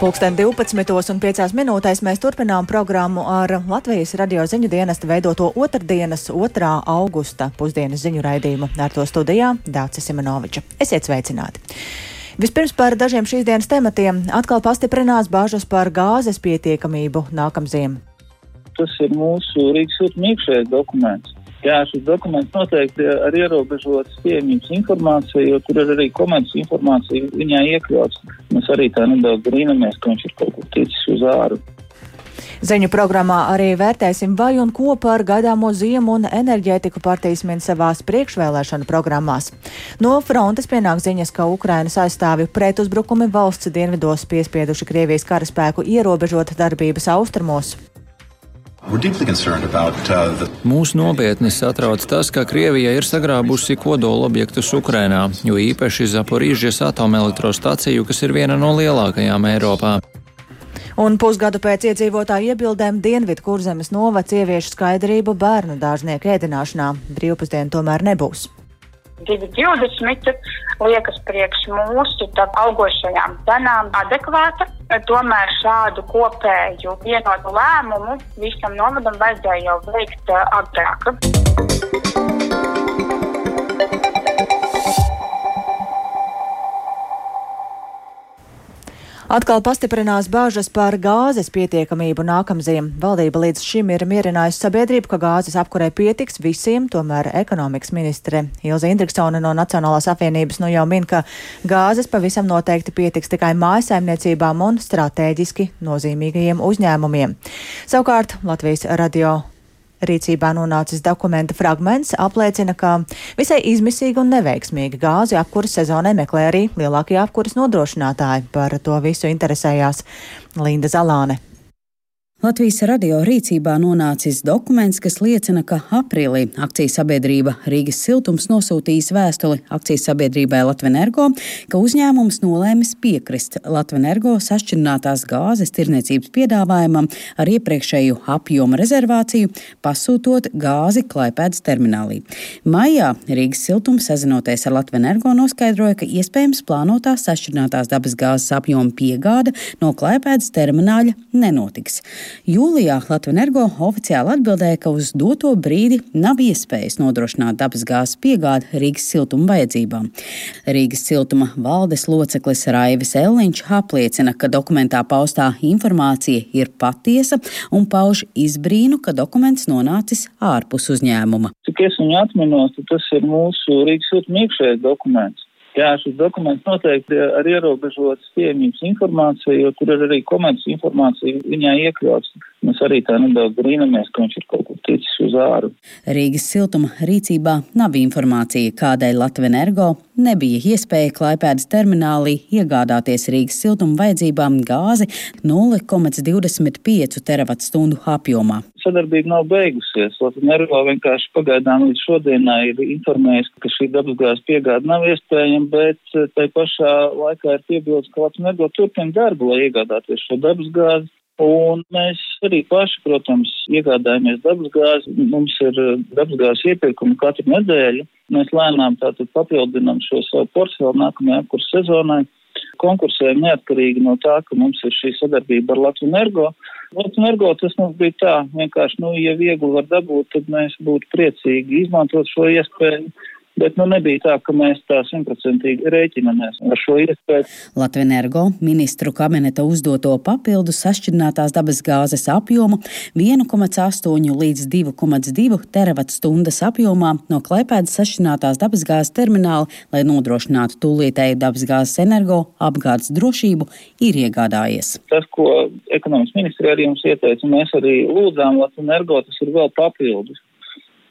Pulksten 12 un 5 minūtēs mēs turpinām programmu ar Latvijas radio ziņu dienesta veidoto otrdienas 2. augusta pusdienas ziņu raidījumu. Ar to studijā Dācis Simenoviča. Esiet sveicināti! Vispirms par dažiem šīs dienas tematiem. Atkal pastiprinās bāžas par gāzes pietiekamību nākamziem. Tas ir mūsu Rīgas iekšējais dokuments. Jā, šis dokuments noteikti ar ierobežotas pieejamības informāciju, jo tur ir arī komerces informācija viņā iekļauts. Mēs arī tā nedaudz brīnamies, ka viņš ir kaut kur ticis uz āru. Ziņu programmā arī vērtēsim, vai un ko par gaidāmo ziemu un enerģētiku partijas min savās priekšvēlēšana programmās. No frontes pienāk ziņas, ka Ukrainas aizstāvju pretuzbrukumi valsts dienvidos piespieduši Krievijas karaspēku ierobežot darbības austrumos. Uh, Mūs nopietni satrauc tas, ka Krievija ir sagrābusi kodola objektus Ukrainā, jo īpaši Zaporīžas atomelektrostaciju, kas ir viena no lielākajām Eiropā. Un pusgadu pēc iedzīvotāju iebildēm Dienvidu kurzemes novads ievieš skaidrību bērnu dārznieku ēdināšanā. Brīvpusdienu tomēr nebūs. 220 liekas priekš mūsu augošajām cenām adekvāta. Tomēr šādu kopēju vienotu lēmumu visam novadam vajadzēja jau veikt eh, agrāk. Atkal pastiprinās bāžas par gāzes pietiekamību nākamziem. Valdība līdz šim ir mierinājusi sabiedrību, ka gāzes apkurē pietiks visiem, tomēr ekonomikas ministre Ilza Indriksone no Nacionālās apvienības nu jau min, ka gāzes pavisam noteikti pietiks tikai mājasaimniecībām un strateģiski nozīmīgajiem uzņēmumiem. Savukārt Latvijas radio rīcībā nonācis dokumenta fragments apliecina, ka visai izmisīgi un neveiksmīgi gāzi apkuras sezonai meklē arī lielākie apkuras nodrošinātāji. Par to visu interesējās Linda Zalāne. Latvijas radio rīcībā nonācis dokuments, kas liecina, ka aprīlī akcijas sabiedrība Rīgas siltums nosūtījis vēstuli akcijas sabiedrībai Latvenergo, ka uzņēmums nolēmis piekrist Latvenergo sašķirinātās gāzes tirniecības piedāvājumam ar iepriekšēju apjomu rezervāciju, pasūtot gāzi Klaipēdas terminālī. Maijā Rīgas siltums sazinoties ar Latvenergo noskaidroja, ka iespējams plānotā sašķirinātās dabas gāzes apjoma piegāde no Klaipēdas termināļa nenotiks. Jūlijā Latvenergo oficiāli atbildēja, ka uz doto brīdi nav iespējas nodrošināt dabasgāzes piegādi Rīgas siltuma vajadzībām. Rīgas siltuma valdes loceklis Raivis Elliņš apliecina, ka dokumentā paustā informācija ir patiesa un pauž izbrīnu, ka dokuments nonācis ārpus uzņēmuma. Cik es viņu atminos, tas ir mūsu Rīgas siltuma iekšējais dokuments. Jā, šis dokuments noteikti ar ierobežotas pieejamības informāciju, jo tur ir arī komerces informācija viņā iekļauts. Mēs arī tā nedaudz brīnamies, ka viņš ir kaut kur ticis uz āru. Rīgas siltuma rīcībā nav informācija, kādēļ Latvenergo nebija iespēja Klaipēdas terminālī iegādāties Rīgas siltuma vajadzībām gāzi 0,25 terawatstundu apjomā. Sadarbība nav beigusies. Latvenergo vienkārši pagaidām līdz šodienai ir informējis, ka šī dabasgāzes piegāde nav iespējama, bet eh, tai pašā laikā ir piebildes, ka Latvenergo turpina darbu, lai iegādāties šo dabasgāzi. Un mēs arī paši, protams, iegādājamies dabasgāzi. Mums ir eh, dabasgāzes iepirkumi katru nedēļu. Mēs lēnām tātad papildinām šo savu portfeli nākamajai apkursu sezonai. Konkursējam neatkarīgi no tā, ka mums ir šī sadarbība ar Latviju Energo. Latviju Energo tas mums bija tā, vienkārši, nu, ja viegli var dabūt, tad mēs būtu priecīgi izmantot šo iespēju bet nu, nebija tā, ka mēs tā simtprocentīgi rēķinamies ar šo iespēju. Latvijas energo ministru kabineta uzdoto papildu sašķidrinātās dabas gāzes apjomu 1,8 līdz 2,2 terawatstundas apjomā no Klaipēdas sašķidrinātās dabas gāzes termināla, lai nodrošinātu tūlītēju dabas gāzes energo apgādes drošību, ir iegādājies. Tas, ko ekonomikas ministrija arī mums ieteica, mēs arī lūdzām Latvijas energo, tas ir vēl papildus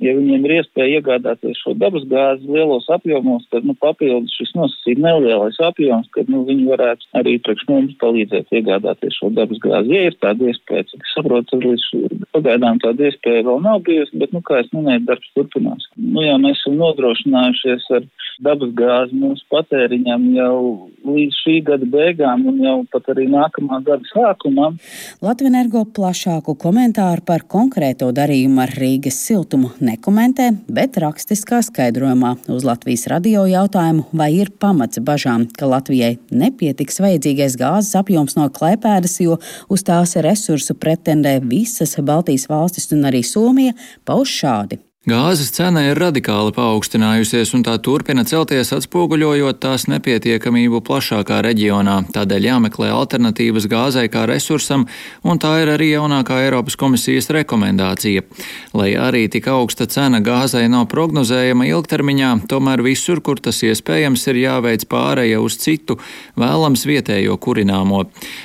ja viņiem ir iespēja iegādāties šo dabasgāzi lielos apjomos, tad nu, papildus šis nosacīt nelielais apjoms, kad nu, viņi varētu arī priekš mums palīdzēt iegādāties šo dabasgāzi. Ja ir tāda iespēja, cik es saprotu, līdz pagaidām tāda iespēja vēl nav bijusi, bet, nu, kā es minēju, darbs turpinās. Nu, jā, mēs esam nodrošinājušies ar dabasgāzi mūsu patēriņam jau līdz šī gada beigām un jau pat arī nākamā gada sākumam. Latvenergo plašāku komentāru par konkrēto darījumu ar Rīgas siltumu nekomentē, bet rakstiskā skaidrojumā uz Latvijas radio jautājumu, vai ir pamats bažām, ka Latvijai nepietiks vajadzīgais gāzes apjoms no klēpēdas, jo uz tās resursu pretendē visas Baltijas valstis un arī Somija, pauž šādi. Gāzes cena ir radikāli paaugstinājusies, un tā turpina celties, atspoguļojot tās nepietiekamību plašākā reģionā. Tādēļ jāmeklē alternatīvas gāzei kā resursam, un tā ir arī jaunākā Eiropas komisijas rekomendācija. Lai arī tik augsta cena gāzei nav prognozējama ilgtermiņā, tomēr visur, kur tas iespējams, ir jāveic pāreja uz citu, vēlams vietējo kurināmo.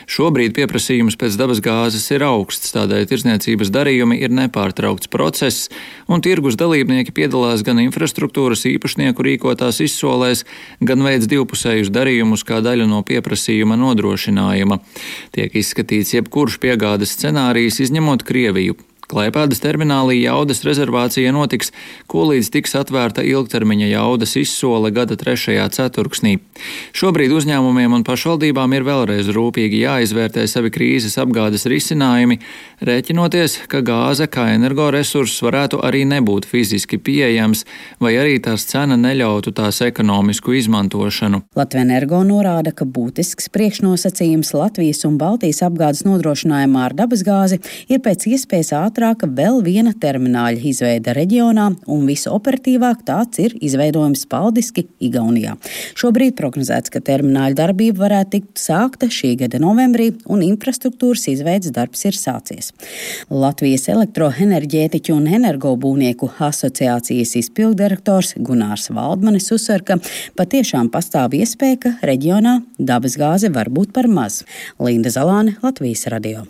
Šobrīd pieprasījums pēc dabasgāzes ir augsts, tādēļ tirzniecības darījumi ir nepārtraukts process, un tirgu tirgus dalībnieki piedalās gan infrastruktūras īpašnieku rīkotās izsolēs, gan veids divpusējus darījumus kā daļu no pieprasījuma nodrošinājuma. Tiek izskatīts jebkurš piegādes scenārijs, izņemot Krieviju. Klaipēdas terminālī jaudas rezervācija notiks, ko līdz tiks atvērta ilgtermiņa jaudas izsole gada trešajā ceturksnī. Šobrīd uzņēmumiem un pašvaldībām ir vēlreiz rūpīgi jāizvērtē savi krīzes apgādes risinājumi, rēķinoties, ka gāze kā energoresurss varētu arī nebūt fiziski pieejams, vai arī tās cena neļautu tās ekonomisku izmantošanu. Latvijas energo norāda, ka būtisks priekšnosacījums Latvijas un Baltijas apgādes nodrošinājumā ar dabasgāzi ir pēc iespējas ātrāk ātrāka vēl viena termināļa izveida reģionā, un visoperatīvāk tāds ir izveidojums Paldiski, Igaunijā. Šobrīd prognozēts, ka termināļa darbība varētu tikt sākta šī gada novembrī, un infrastruktūras izveidas darbs ir sācies. Latvijas elektroenerģētiķu un energobūnieku asociācijas izpildirektors Gunārs Valdmanis uzsver, ka patiešām pastāv iespēja, ka reģionā dabasgāze var būt par maz. Linda Zalāne, Latvijas radio.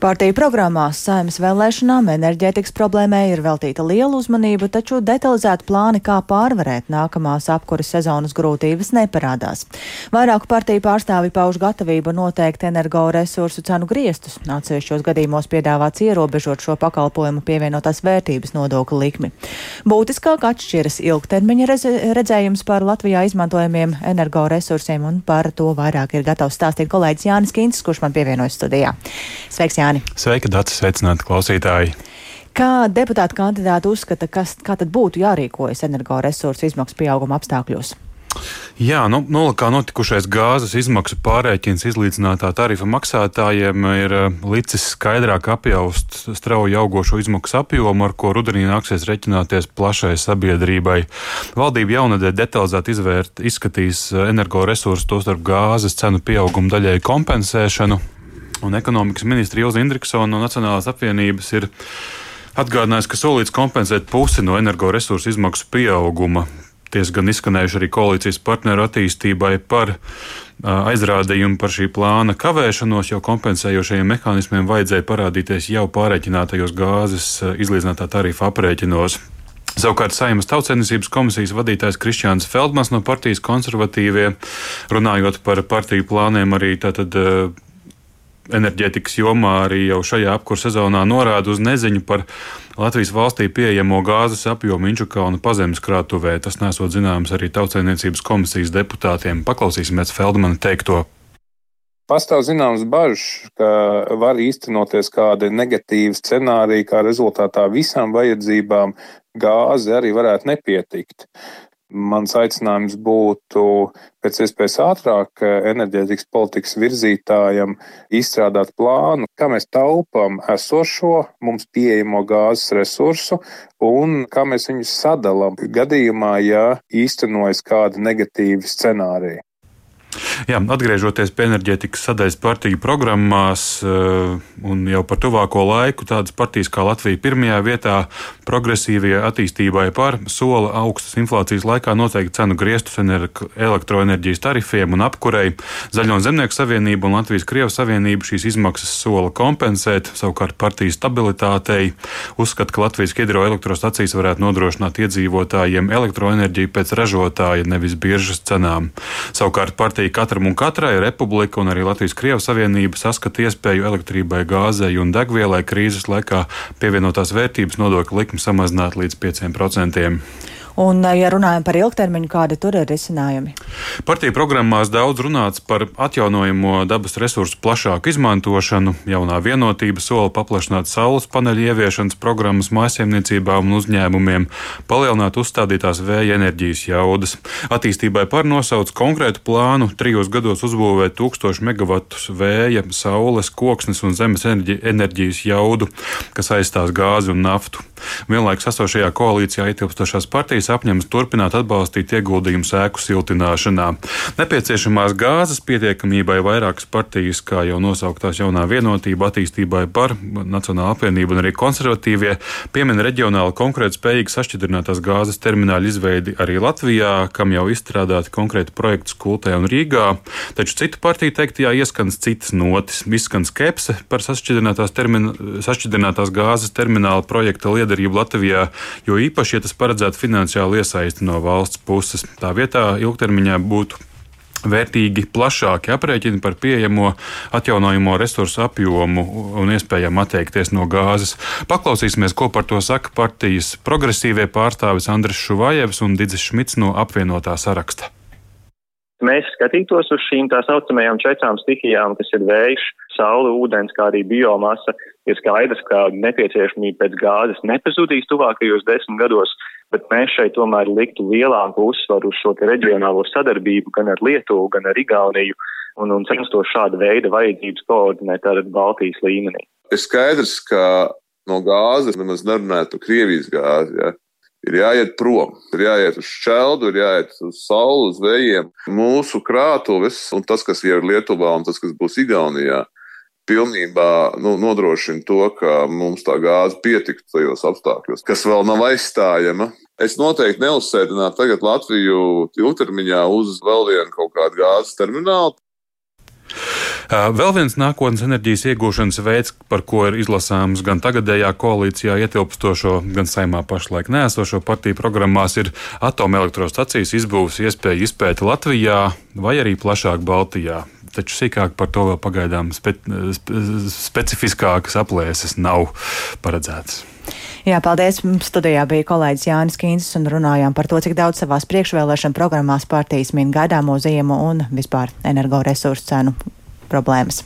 Partiju programmās saimas vēlēšanām enerģētikas problēmai ir veltīta liela uzmanība, taču detalizēti plāni, kā pārvarēt nākamās apkuras sezonas grūtības, neparādās. Vairāku partiju pārstāvi pauž gatavību noteikt energoresursu cenu griestus. Atsevišķos gadījumos piedāvāts ierobežot šo pakalpojumu pievienotās vērtības nodokļu likmi. Būtiskāk atšķiras ilgtermiņa redzējums par Latvijā izmantojamiem energoresursiem, un par to vairāk ir gatavs stāstīt kolēģis Jānis Kīncis, kurš man pievienojas studijā. Sveiks, Jānis! Jāni. Sveika, Dārts, sveicināti klausītāji! Kā deputāta kandidāti uzskata, kas, kā tad būtu jārīkojas energoresursu izmaksu pieauguma apstākļos? Jā, nu, nolakā notikušais gāzes izmaksu pārreikins izlīdzinātā tarifa maksātājiem ir eh, licis skaidrāk apjaust strauji augošo izmaksu apjomu, ar ko rudenī nāksies reķināties plašai sabiedrībai. Valdība jaunadē detalizēti izvērt, izskatīs eh, energoresursu, tostarp gāzes cenu pieaugumu daļai kompensēšanu, Un ekonomikas ministra Ilza Indriksona no Nacionālās apvienības ir atgādinājis, ka solīts kompensēt pusi no energoresursu izmaksu pieauguma. Diezgan izskanējuši arī koalīcijas partneru attīstībai par aizrādījumu par šī plāna kavēšanos, jo kompensējošajiem mehānismiem vajadzēja parādīties jau pārreķinātajos gāzes izlīdzinātā tarifa aprēķinos. Savukārt Saimnes tautsēmniecības komisijas vadītājs Kristiāns Feldmans no partijas konservatīvie, runājot par partiju plāniem, arī tātad enerģētikas jomā arī jau šajā apkurss sezonā norāda uz neziņu par Latvijas valstī pieejamo gāzes apjomu Inčukalna pazemes krātuvē. Tas nesot zināms arī tautsēmniecības komisijas deputātiem. Paklausīsimies Feldmana teikto. Pastāv zināms bažas, ka var īstenoties kādi negatīvi scenāriji, kā rezultātā visām vajadzībām gāze arī varētu nepietikt. Mans aicinājums būtu pēc iespējas ātrāk enerģētikas politikas virzītājam izstrādāt plānu, kā mēs taupām esošo mums pieejamo gāzes resursu un kā mēs viņus sadalām gadījumā, ja īstenojas kādi negatīvi scenāriji. Jā, atgriežoties pie enerģētikas sadaļas partiju programmās, eh, un jau par tuvāko laiku tādas partijas kā Latvija pirmajā vietā progresīvajai attīstībai par sola augstas inflācijas laikā noteikti cenu griestus elektroenerģijas tarifiem un apkurei. Zaļo un Zemnieku savienība un Latvijas Krievijas savienība šīs izmaksas sola kompensēt, savukārt partijas stabilitātei uzskata, ka Latvijas hidroelektrostacijas varētu nodrošināt iedzīvotājiem elektroenerģiju pēc ražotāja, nevis biržas cenām. Savukārt partija partija katram un katrai, Republika un arī Latvijas Krievijas Savienība saskata iespēju elektrībai, gāzei un degvielai krīzes laikā pievienotās vērtības nodokļu likmi samazināt līdz 5%. Un, ja runājam par ilgtermiņu, kādi tur ir risinājumi? Partija programmās daudz runāts par atjaunojamo dabas resursu plašāku izmantošanu. Jaunā vienotība sola paplašināt saules paneļu ieviešanas programmas mājsaimniecībām un uzņēmumiem, palielināt uzstādītās vēja enerģijas jaudas. Attīstībai par nosauc konkrētu plānu trijos gados uzbūvēt 1000 megavatus vēja, saules, koksnes un zemes enerģijas jaudu, kas aizstās gāzi un naftu. Vienlaikus esošajā koalīcijā ietilpstošās partijas apņemas turpināt atbalstīt ieguldījumus ēku siltināšanā. Nepieciešamās gāzes pietiekamībai vairākas partijas, kā jau nosauktās jaunā vienotība attīstībai par Nacionālo apvienību un arī konservatīvie, piemina reģionāli konkrēti spējīgi sašķidrinātās gāzes termināļu izveidi arī Latvijā, kam jau izstrādāti konkrēti projekti Skultē un Rīgā, taču citu partiju teiktajā ieskanas citas notis. Izskan skepse par sašķidrinātās, termina, sašķidrinātās gāzes termināla projekta liederību Latvijā, jo īpaši, ja tas paredzētu finansiālu iesaisti no valsts puses. Tā vietā ilgtermiņā būtu vērtīgi plašāki aprēķini par pieejamo atjaunojamo resursu apjomu un iespējām atteikties no gāzes. Paklausīsimies, ko par to saka partijas progresīvie pārstāvis Andris Šuvājevs un Digis Šmits no apvienotā saraksta. Mēs skatītos uz šīm tā saucamajām četrām stihijām, kas ir vējš, saule, ūdens, kā arī biomasa, ir skaidrs, ka nepieciešamība pēc gāzes nepazudīs tuvākajos desmit gados, bet mēs šeit tomēr liktu lielāku uzsvaru uz šo reģionālo sadarbību gan ar Lietuvu, gan ar Igauniju un, un censtos šāda veida vajadzības koordinēt ar Baltijas līmenī. Ir skaidrs, ka no gāzes nemaz nerunājot par Krievijas gāzi. Ja? Ir jāiet prom, ir jāiet uz šķeldu, ir jāiet uz sauli, uz vējiem. Mūsu krātuves un tas, kas ir Lietuvā un tas, kas būs Igaunijā, pilnībā nu, nodrošina to, ka mums tā gāze pietiktu tajos apstākļos, kas vēl nav aizstājama. Es noteikti neuzsēdinātu tagad Latviju ilgtermiņā uz vēl vienu kaut kādu gāzes terminālu. Vēl viens nākotnes enerģijas iegūšanas veids, par ko ir izlasāms gan tagadējā koalīcijā ietilpstošo, gan saimā pašlaik nēsošo partiju programmās, ir atomelektrostacijas izbūves iespēja izpēta Latvijā vai arī plašāk Baltijā taču sīkāk par to vēl pagaidām spe, spe, specifiskākas aplēses nav paredzētas. Jā, paldies. Studijā bija kolēģis Jānis Kīns un runājām par to, cik daudz savās priekšvēlēšana programmās partijas min gaidāmo ziemu un vispār energoresursu cenu problēmas.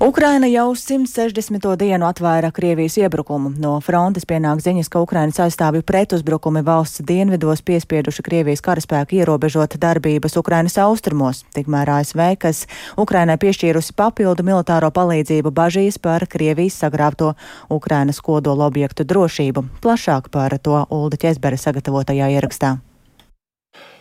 Ukraina jau 160. dienu atvēra Krievijas iebrukumu. No frontes pienāk ziņas, ka Ukrainas aizstāvju pretuzbrukumi valsts dienvidos piespieduši Krievijas karaspēku ierobežot darbības Ukrainas austrumos. Tikmēr ASV, kas Ukrainai piešķīrusi papildu militāro palīdzību, bažīs par Krievijas sagrābto Ukrainas kodola objektu drošību. Plašāk par to Ulda Ķesbere sagatavotajā ierakstā.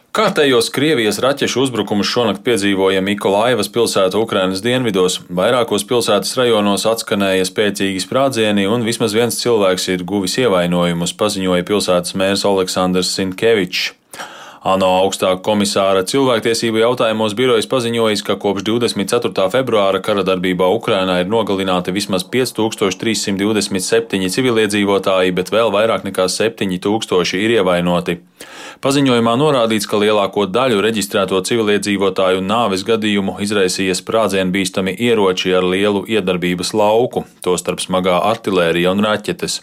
Kārtējos Krievijas raķešu uzbrukumus šonakt piedzīvoja Mikolaivas pilsēta Ukrainas dienvidos. Vairākos pilsētas rajonos atskanēja spēcīgi sprādzieni, un vismaz viens cilvēks ir guvis ievainojumus, paziņoja pilsētas mērs Aleksandrs Sinkevičs. ANO augstā komisāra cilvēktiesību jautājumos birojas paziņojis, ka kopš 24. februāra kara darbībā Ukrainā ir nogalināti vismaz 5327 civiliedzīvotāji, bet vēl vairāk nekā 7000 ir ievainoti. Paziņojumā norādīts, ka lielāko daļu reģistrēto civiliedzīvotāju nāves gadījumu izraisīja sprādzienbīstami ieroči ar lielu iedarbības lauku, tostarp smagā artilērija un raķetes.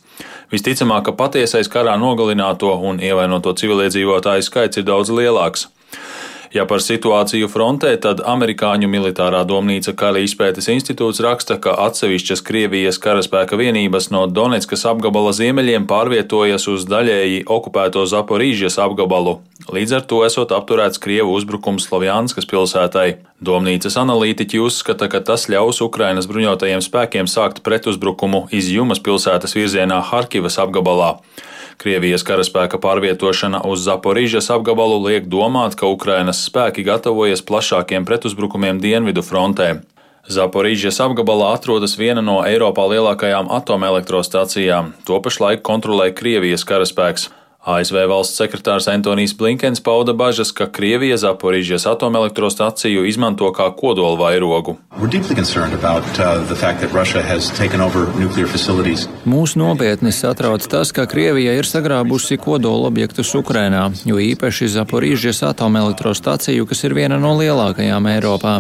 Visticamāk, ka patiesais karā nogalināto un ievainoto civiliedzīvotāju skaits ir daudz lielāks. Ja par situāciju frontē, tad amerikāņu militārā domnīca Kara izpētes institūts raksta, ka atsevišķas Krievijas karaspēka vienības no Donetskas apgabala ziemeļiem pārvietojas uz daļēji okupēto Zaporīžas apgabalu. Līdz ar to esot apturēts Krievu uzbrukums Slovjanskas pilsētai. Domnīcas analītiķi uzskata, ka tas ļaus Ukrainas bruņotajiem spēkiem sākt pretuzbrukumu iz Jumas pilsētas virzienā Harkivas apgabalā. Krievijas karaspēka pārvietošana uz Zaporīžas apgabalu liek domāt, ka Ukrainas spēki gatavojas plašākiem pretuzbrukumiem dienvidu frontē. Zaporīžas apgabalā atrodas viena no Eiropā lielākajām atomelektrostacijām. To pašlaik kontrolē Krievijas karaspēks. ASV valsts sekretārs Antonijs Blinkens pauda bažas, ka Krievija Zaporīžas atomelektrostaciju izmanto kā kodolvairogu. About, uh, Mūs nopietni satrauc tas, ka Krievija ir sagrābusi kodola objektus Ukrainā, jo īpaši Zaporīžas atomelektrostaciju, kas ir viena no lielākajām Eiropā.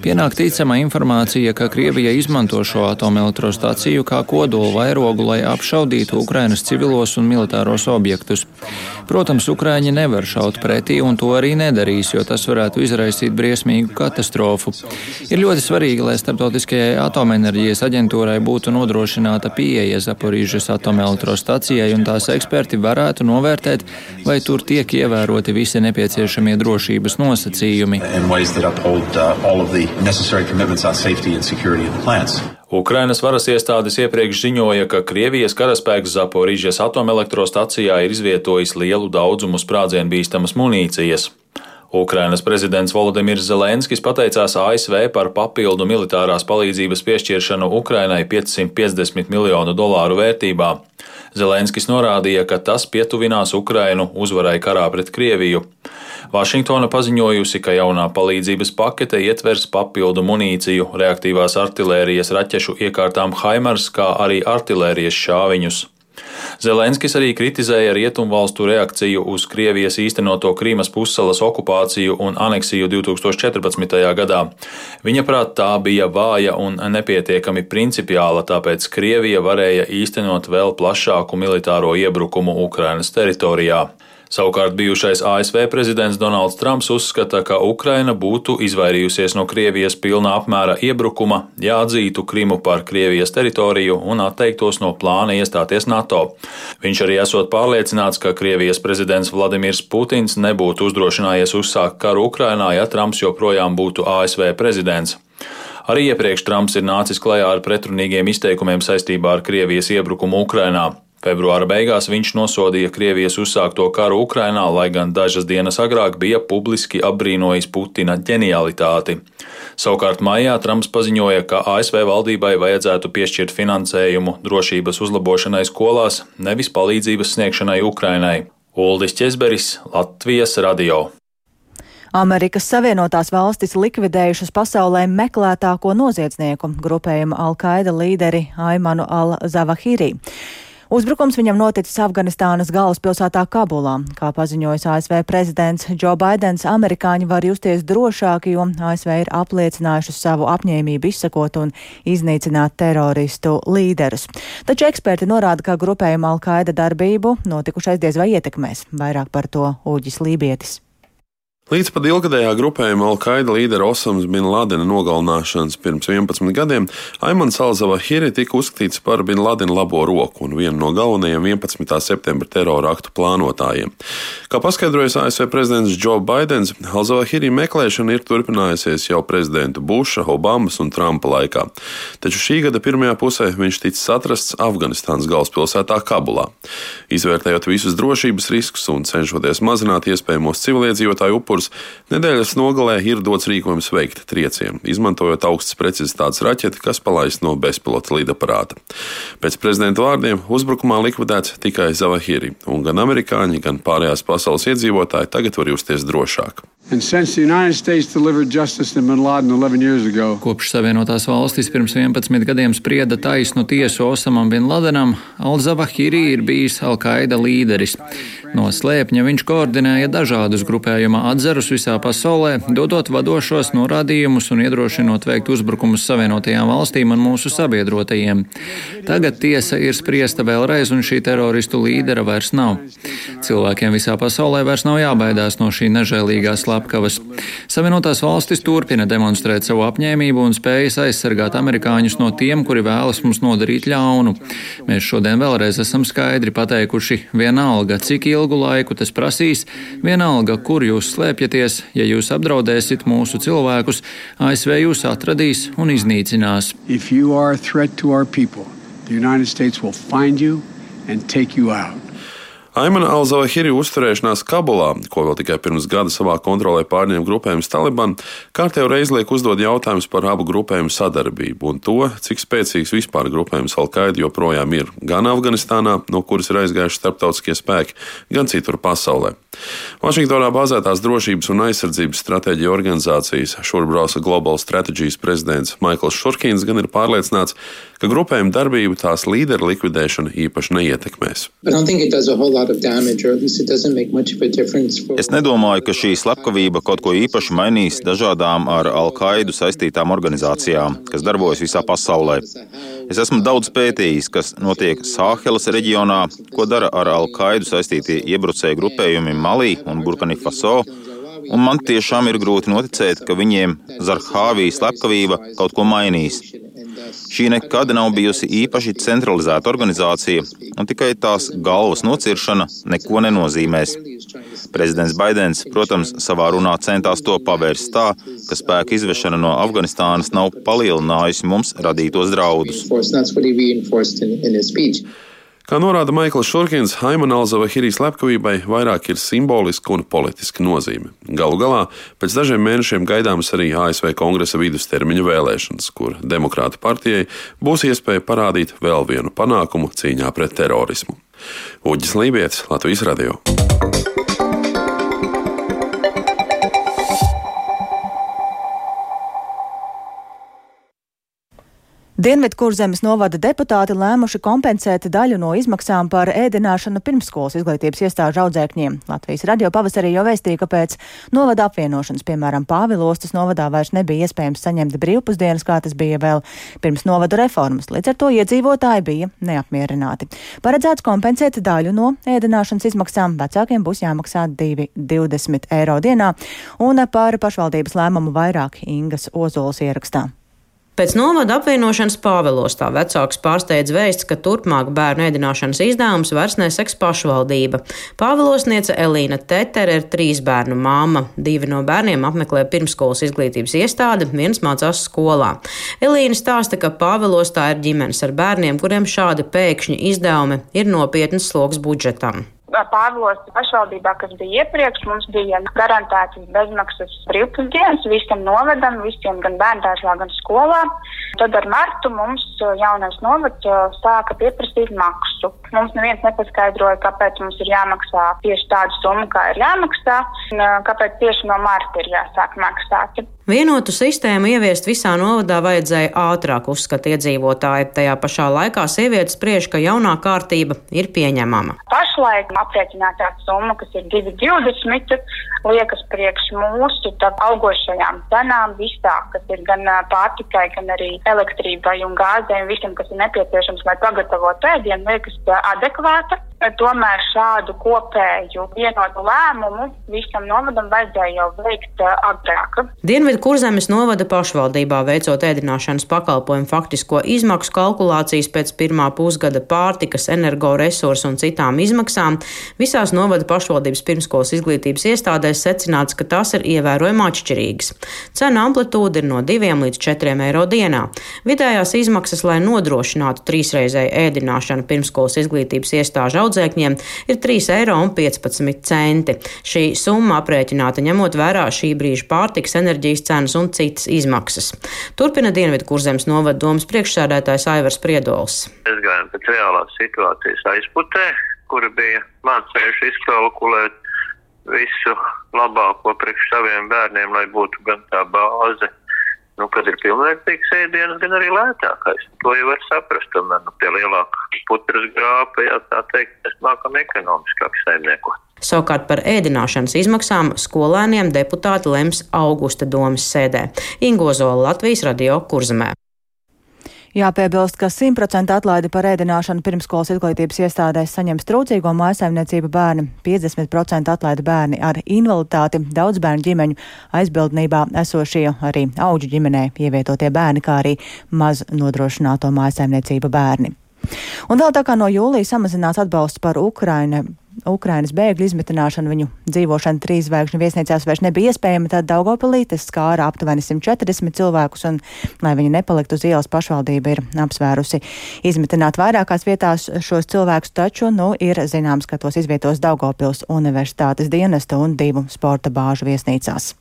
Pienāk ticama informācija, ka Krievija izmanto šo atomelektrostaciju kā kodola vairogu, lai apšaudītu Ukrainas civilos un militāros objektus. Protams, Ukraiņi nevar šaut pretī, un to arī nedarīs, jo tas varētu izraisīt briesmīgu katastrofu. Ir ļoti svarīgi, lai starptautiskajai atomenerģijas aģentūrai būtu nodrošināta pieeja Zaporīžas atomelektrostacijai, un tās eksperti varētu novērtēt, vai tur tiek ievēroti visi nepieciešamie drošības nosacījumi. Ukrainas varas iestādes iepriekš ziņoja, ka Krievijas karaspēks Zaporīžas atomelektrostacijā ir izvietojis lielu daudzumu sprādzienu bīstamas munīcijas. Ukrainas prezidents Volodimirs Zelenskis pateicās ASV par papildu militārās palīdzības piešķiršanu Ukrainai 550 miljonu dolāru vērtībā. Zelenskis norādīja, ka tas pietuvinās Ukrainu uzvarai karā pret Krieviju. Vašingtona paziņojusi, ka jaunā palīdzības pakete ietvers papildu munīciju, reaktīvās artilērijas raķešu iekārtām Haimars, kā arī artilērijas šāviņus. Zelenskis arī kritizēja rietumvalstu reakciju uz Krievijas īstenoto Krīmas pussalas okupāciju un aneksiju 2014. gadā. Viņa prāt tā bija vāja un nepietiekami principiāla, tāpēc Krievija varēja īstenot vēl plašāku militāro iebrukumu Ukrainas teritorijā. Savukārt bijušais ASV prezidents Donalds Trumps uzskata, ka Ukraina būtu izvairījusies no Krievijas pilna apmēra iebrukuma, ja atzītu Krimu par Krievijas teritoriju un atteiktos no plāna iestāties NATO. Viņš arī esot pārliecināts, ka Krievijas prezidents Vladimirs Putins nebūtu uzdrošinājies uzsākt karu Ukrainā, ja Trumps joprojām būtu ASV prezidents. Arī iepriekš Trumps ir nācis klajā ar pretrunīgiem izteikumiem saistībā ar Krievijas iebrukumu Ukrainā. Februāra beigās viņš nosodīja Krievijas uzsākto karu Ukrainā, lai gan dažas dienas agrāk bija publiski apbrīnojis Putina ģenialitāti. Savukārt maijā Trumps paziņoja, ka ASV valdībai vajadzētu piešķirt finansējumu drošības uzlabošanai skolās, nevis palīdzības sniegšanai Ukrainai. Uldis Česberis, Latvijas radio. Amerikas Savienotās valstis likvidējušas pasaulē meklētāko noziedznieku grupējumu Al-Qaida līderi Aimanu Al-Zawahiri. Uzbrukums viņam noticis Afganistānas galvaspilsētā Kabulā. Kā paziņojis ASV prezidents Joe Bidenis, amerikāņi var justies drošāki, jo ASV ir apliecinājuši savu apņēmību izsakot un iznīcināt teroristu līderus. Taču eksperti norāda, ka grupējuma Al-Qaida darbību notikušais diez vai ietekmēs. Vairāk par to Uģis Lībietis. Līdz pat ilgadējā grupējuma Al-Qaida līdera Osams Bin Ladena nogalināšanas pirms 11 gadiem Aimans Al-Zawahiri tika uzskatīts par Bin Ladena labo roku un vienu no galvenajiem 11. septembra terora aktu plānotājiem. Kā paskaidrojas ASV prezidents Joe Bidenis, Al-Zawahiri meklēšana ir turpinājusies jau prezidentu Buša, Obamas un Trumpa laikā. Taču šī gada pirmajā pusē viņš ticis atrasts Afganistānas galvaspilsētā Kabulā. Izvērtējot visus drošības riskus un cenšoties mazināt iespējamos civiliedzīvotāju upurus, upurs, nedēļas nogalē ir dots rīkojums veikt triecienu, izmantojot augstas precizitātes raķeti, kas palaist no bezpilota lidaparāta. Pēc prezidenta vārdiem uzbrukumā likvidēts tikai Zavahiri, un gan amerikāņi, gan pārējās pasaules iedzīvotāji tagad var justies drošāk. Kopš Savienotās valstis pirms 11 gadiem sprieda taisnu tiesu Osamam Bin Ladenam, Al-Zawahiri ir bijis Al-Qaida līderis. No slēpņa viņš koordinēja dažādus grupējuma atzarus visā pasaulē, dodot vadošos norādījumus un iedrošinot veikt uzbrukumus Savienotajām valstīm un mūsu sabiedrotajiem. Tagad tiesa ir spriesta vēlreiz, un šī teroristu līdera vairs nav. Cilvēkiem visā pasaulē vairs nav jābaidās no šī nežēlīgā slēpņa slepkavas. Savienotās valstis turpina demonstrēt savu apņēmību un spējas aizsargāt amerikāņus no tiem, kuri vēlas mums nodarīt ļaunu. Mēs šodien vēlreiz esam skaidri pateikuši, vienalga, cik ilgu laiku tas prasīs, vienalga, kur jūs slēpjaties, ja jūs apdraudēsiet mūsu cilvēkus, ASV jūs atradīs un iznīcinās. The United States will find you and take you out. Aimana Alzavahiri uzturēšanās Kabulā, ko vēl tikai pirms gada savā kontrolē pārņēma grupējums Taliban, kārtējo reizi liek uzdot jautājumus par abu grupējumu sadarbību un to, cik spēcīgs vispār grupējums Al-Qaida joprojām ir gan Afganistānā, no kuras ir aizgājuši starptautiskie spēki, gan citur pasaulē. Vašingtonā bāzētās drošības un aizsardzības stratēģija organizācijas Šurbrausa Global Strategies prezidents Maikls Šurkins gan ir pārliecināts, ka grupējuma darbību tās līderu likvidēšana īpaši neietekmēs. Es nedomāju, ka šī slepkavība kaut ko īpaši mainīs dažādām ar Al-Qaidu saistītām organizācijām, kas darbojas visā pasaulē. Es esmu daudz pētījis, kas notiek Sāhelas reģionā, ko dara ar Al-Qaidu saistītie iebrucēju grupējumi Malī un Burkina Faso. Un man tiešām ir grūti noticēt, ka viņiem Zarhāvijas slepkavība kaut ko mainīs. Šī nekad nav bijusi īpaši centralizēta organizācija, un tikai tās galvas nociršana neko nenozīmēs. Prezidents Baidens, protams, savā runā centās to pavērst tā, ka spēku izvešana no Afganistānas nav palielinājusi mums radītos draudus. Kā norāda Maikls Šurkins, Haimana Alzavahirī slepkavībai vairāk ir simboliska un politiska nozīme. Galu galā pēc dažiem mēnešiem gaidāmas arī ASV kongresa vidustermiņa vēlēšanas, kur Demokrāta partijai būs iespēja parādīt vēl vienu panākumu cīņā pret terorismu. Uģis Lībijams, Latvijas Radio. Dienvidkurzemes novada deputāti lēmuši kompensēt daļu no izmaksām par ēdināšanu pirmskolas izglītības iestāžu audzēkņiem. Latvijas radio pavasarī jau vēstīja, ka pēc novada apvienošanas, piemēram, Pāvilostas novadā vairs nebija iespējams saņemt brīvpusdienas, kā tas bija vēl pirms novada reformas. Līdz ar to iedzīvotāji bija neapmierināti. Paredzēts kompensēt daļu no ēdināšanas izmaksām. Vecākiem būs jāmaksā 2,20 eiro dienā, un par pašvaldības lēmumu vairāk Ingas Ozols ierakstā. Pēc novada apvienošanas Pāvilostā vecāks pārsteidz vēsts, ka turpmāk bērnu ēdināšanas izdevums vairs neseks pašvaldība. Pāvilosniece Elīna Tetere ir trīs bērnu māma. Divi no bērniem apmeklē pirmskolas izglītības iestādi, viens mācās skolā. Elīna stāsta, ka Pāvilostā ir ģimenes ar bērniem, kuriem šādi pēkšņi izdevumi ir nopietnas sloks budžetam. Pāvilos pašvaldībā, kas bija iepriekš, mums bija garantētas bezmaksas brīvpusdienas visam novedam, visiem gan bērndārzā, gan skolā. Tad ar martu mums jaunais novads sāka pieprasīt maksu. Mums neviens nepaskaidroja, kāpēc mums ir jāmaksā tieši tādu summu, kā ir jāmaksā, un kāpēc tieši no marta ir jāsāk maksāt. Vienotu sistēmu ieviest visā novadā vajadzēja ātrāk, uzskata iedzīvotāji. Tajā pašā laikā sievietes spriež, ka jaunā kārtība ir pieņemama. Pašlaik aprēķinātā summa, kas ir 2,20, liekas priekš mūsu augošajām cenām visā, kas ir gan pārtikai, gan arī elektrībai un un visam, kas ir nepieciešams, lai pagatavotu ēdienu, liekas adekvāta. Tomēr šādu kopēju vienotu lēmumu visam novadam vajadzēja jau veikt agrāk. Dienvidu kurzemes novada pašvaldībā veicot ēdināšanas pakalpojumu faktisko izmaksu kalkulācijas pēc pirmā pusgada pārtikas, energoresursu un citām izmaksām, visās novada pašvaldības pirmskolas izglītības iestādēs secināts, ka tās ir ievērojami atšķirīgas. Cena amplitūda ir no 2 līdz 4 eiro dienā. Vidējās izmaksas, lai nodrošinātu trīsreizēju ēdināšanu pirmskolas izglītības iestāžu audzēkņiem ir 3,15 eiro. Šī summa aprēķināta ņemot vērā šī brīža pārtiks, enerģijas cenas un citas izmaksas. Turpina Dienvidu kurzemes novada domas priekšsēdētājs Aivars Priedols. Es gāju pēc reālās situācijas aizputē, kura bija mācējuši izkalkulēt visu labāko priekš saviem bērniem, lai būtu gan tā bāze nu, kad ir pilnvērtīgs ēdiens, gan arī lētākais. To jau var saprast. Tomēr nu, pie lielāka putras grāpa, jā, tā teikt, mēs mākam ekonomiskāk saimniekot. Savukārt par ēdināšanas izmaksām skolēniem deputāti lems augusta domas sēdē. Ingozola Latvijas radio kurzemē. Jāpiebilst, ka 100% atlaidi par ēdināšanu pirmskolas izglītības iestādēs saņems trūcīgo mājasaimniecību bērni, 50% atlaidi bērni ar invaliditāti, daudz bērnu ģimeņu aizbildnībā esošie arī auģu ģimenē ievietotie bērni, kā arī maz nodrošināto mājasaimniecību bērni. Un vēl tā kā no jūlija samazināts atbalsts par Ukrainu Ukrainas bēgļu izmitināšana, viņu dzīvošana trīs zvaigžņu viesnīcās vairs nebija iespējama, tad Daugopilī tas skāra aptuveni 140 cilvēkus, un, lai viņi nepaliktu uz ielas, pašvaldība ir apsvērusi izmitināt vairākās vietās šos cilvēkus, taču, nu, ir zināms, ka tos izvietos Daugopils universitātes dienesta un divu sporta bāžu viesnīcās.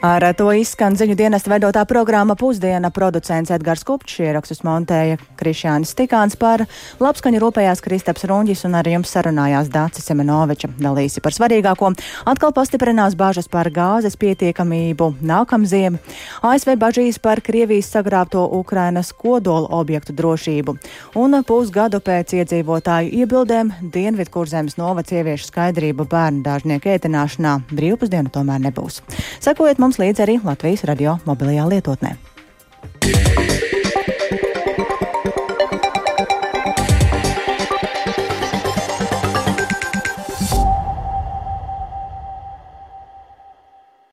Ar to izskan ziņu dienesta veidotā programma Pusdiena producents Edgars Kupčs, ierakstus montēja Krišjānis Tikāns par labskaņu rūpējās Kristaps Runģis un ar jums sarunājās Dācis Semenoviča. Dalīsi par svarīgāko. Atkal pastiprinās bāžas par gāzes pietiekamību nākamziem. ASV bažīs par Krievijas sagrābto Ukrainas kodola objektu drošību. Un pusgadu pēc iedzīvotāju iebildēm Dienvidkurzemes novads ievieš skaidrību bērnu dārznieku ētināšanā. Brīvpusdienu tomēr nebūs. Sekojiet mums mums līdzi arī Latvijas radio mobilajā lietotnē.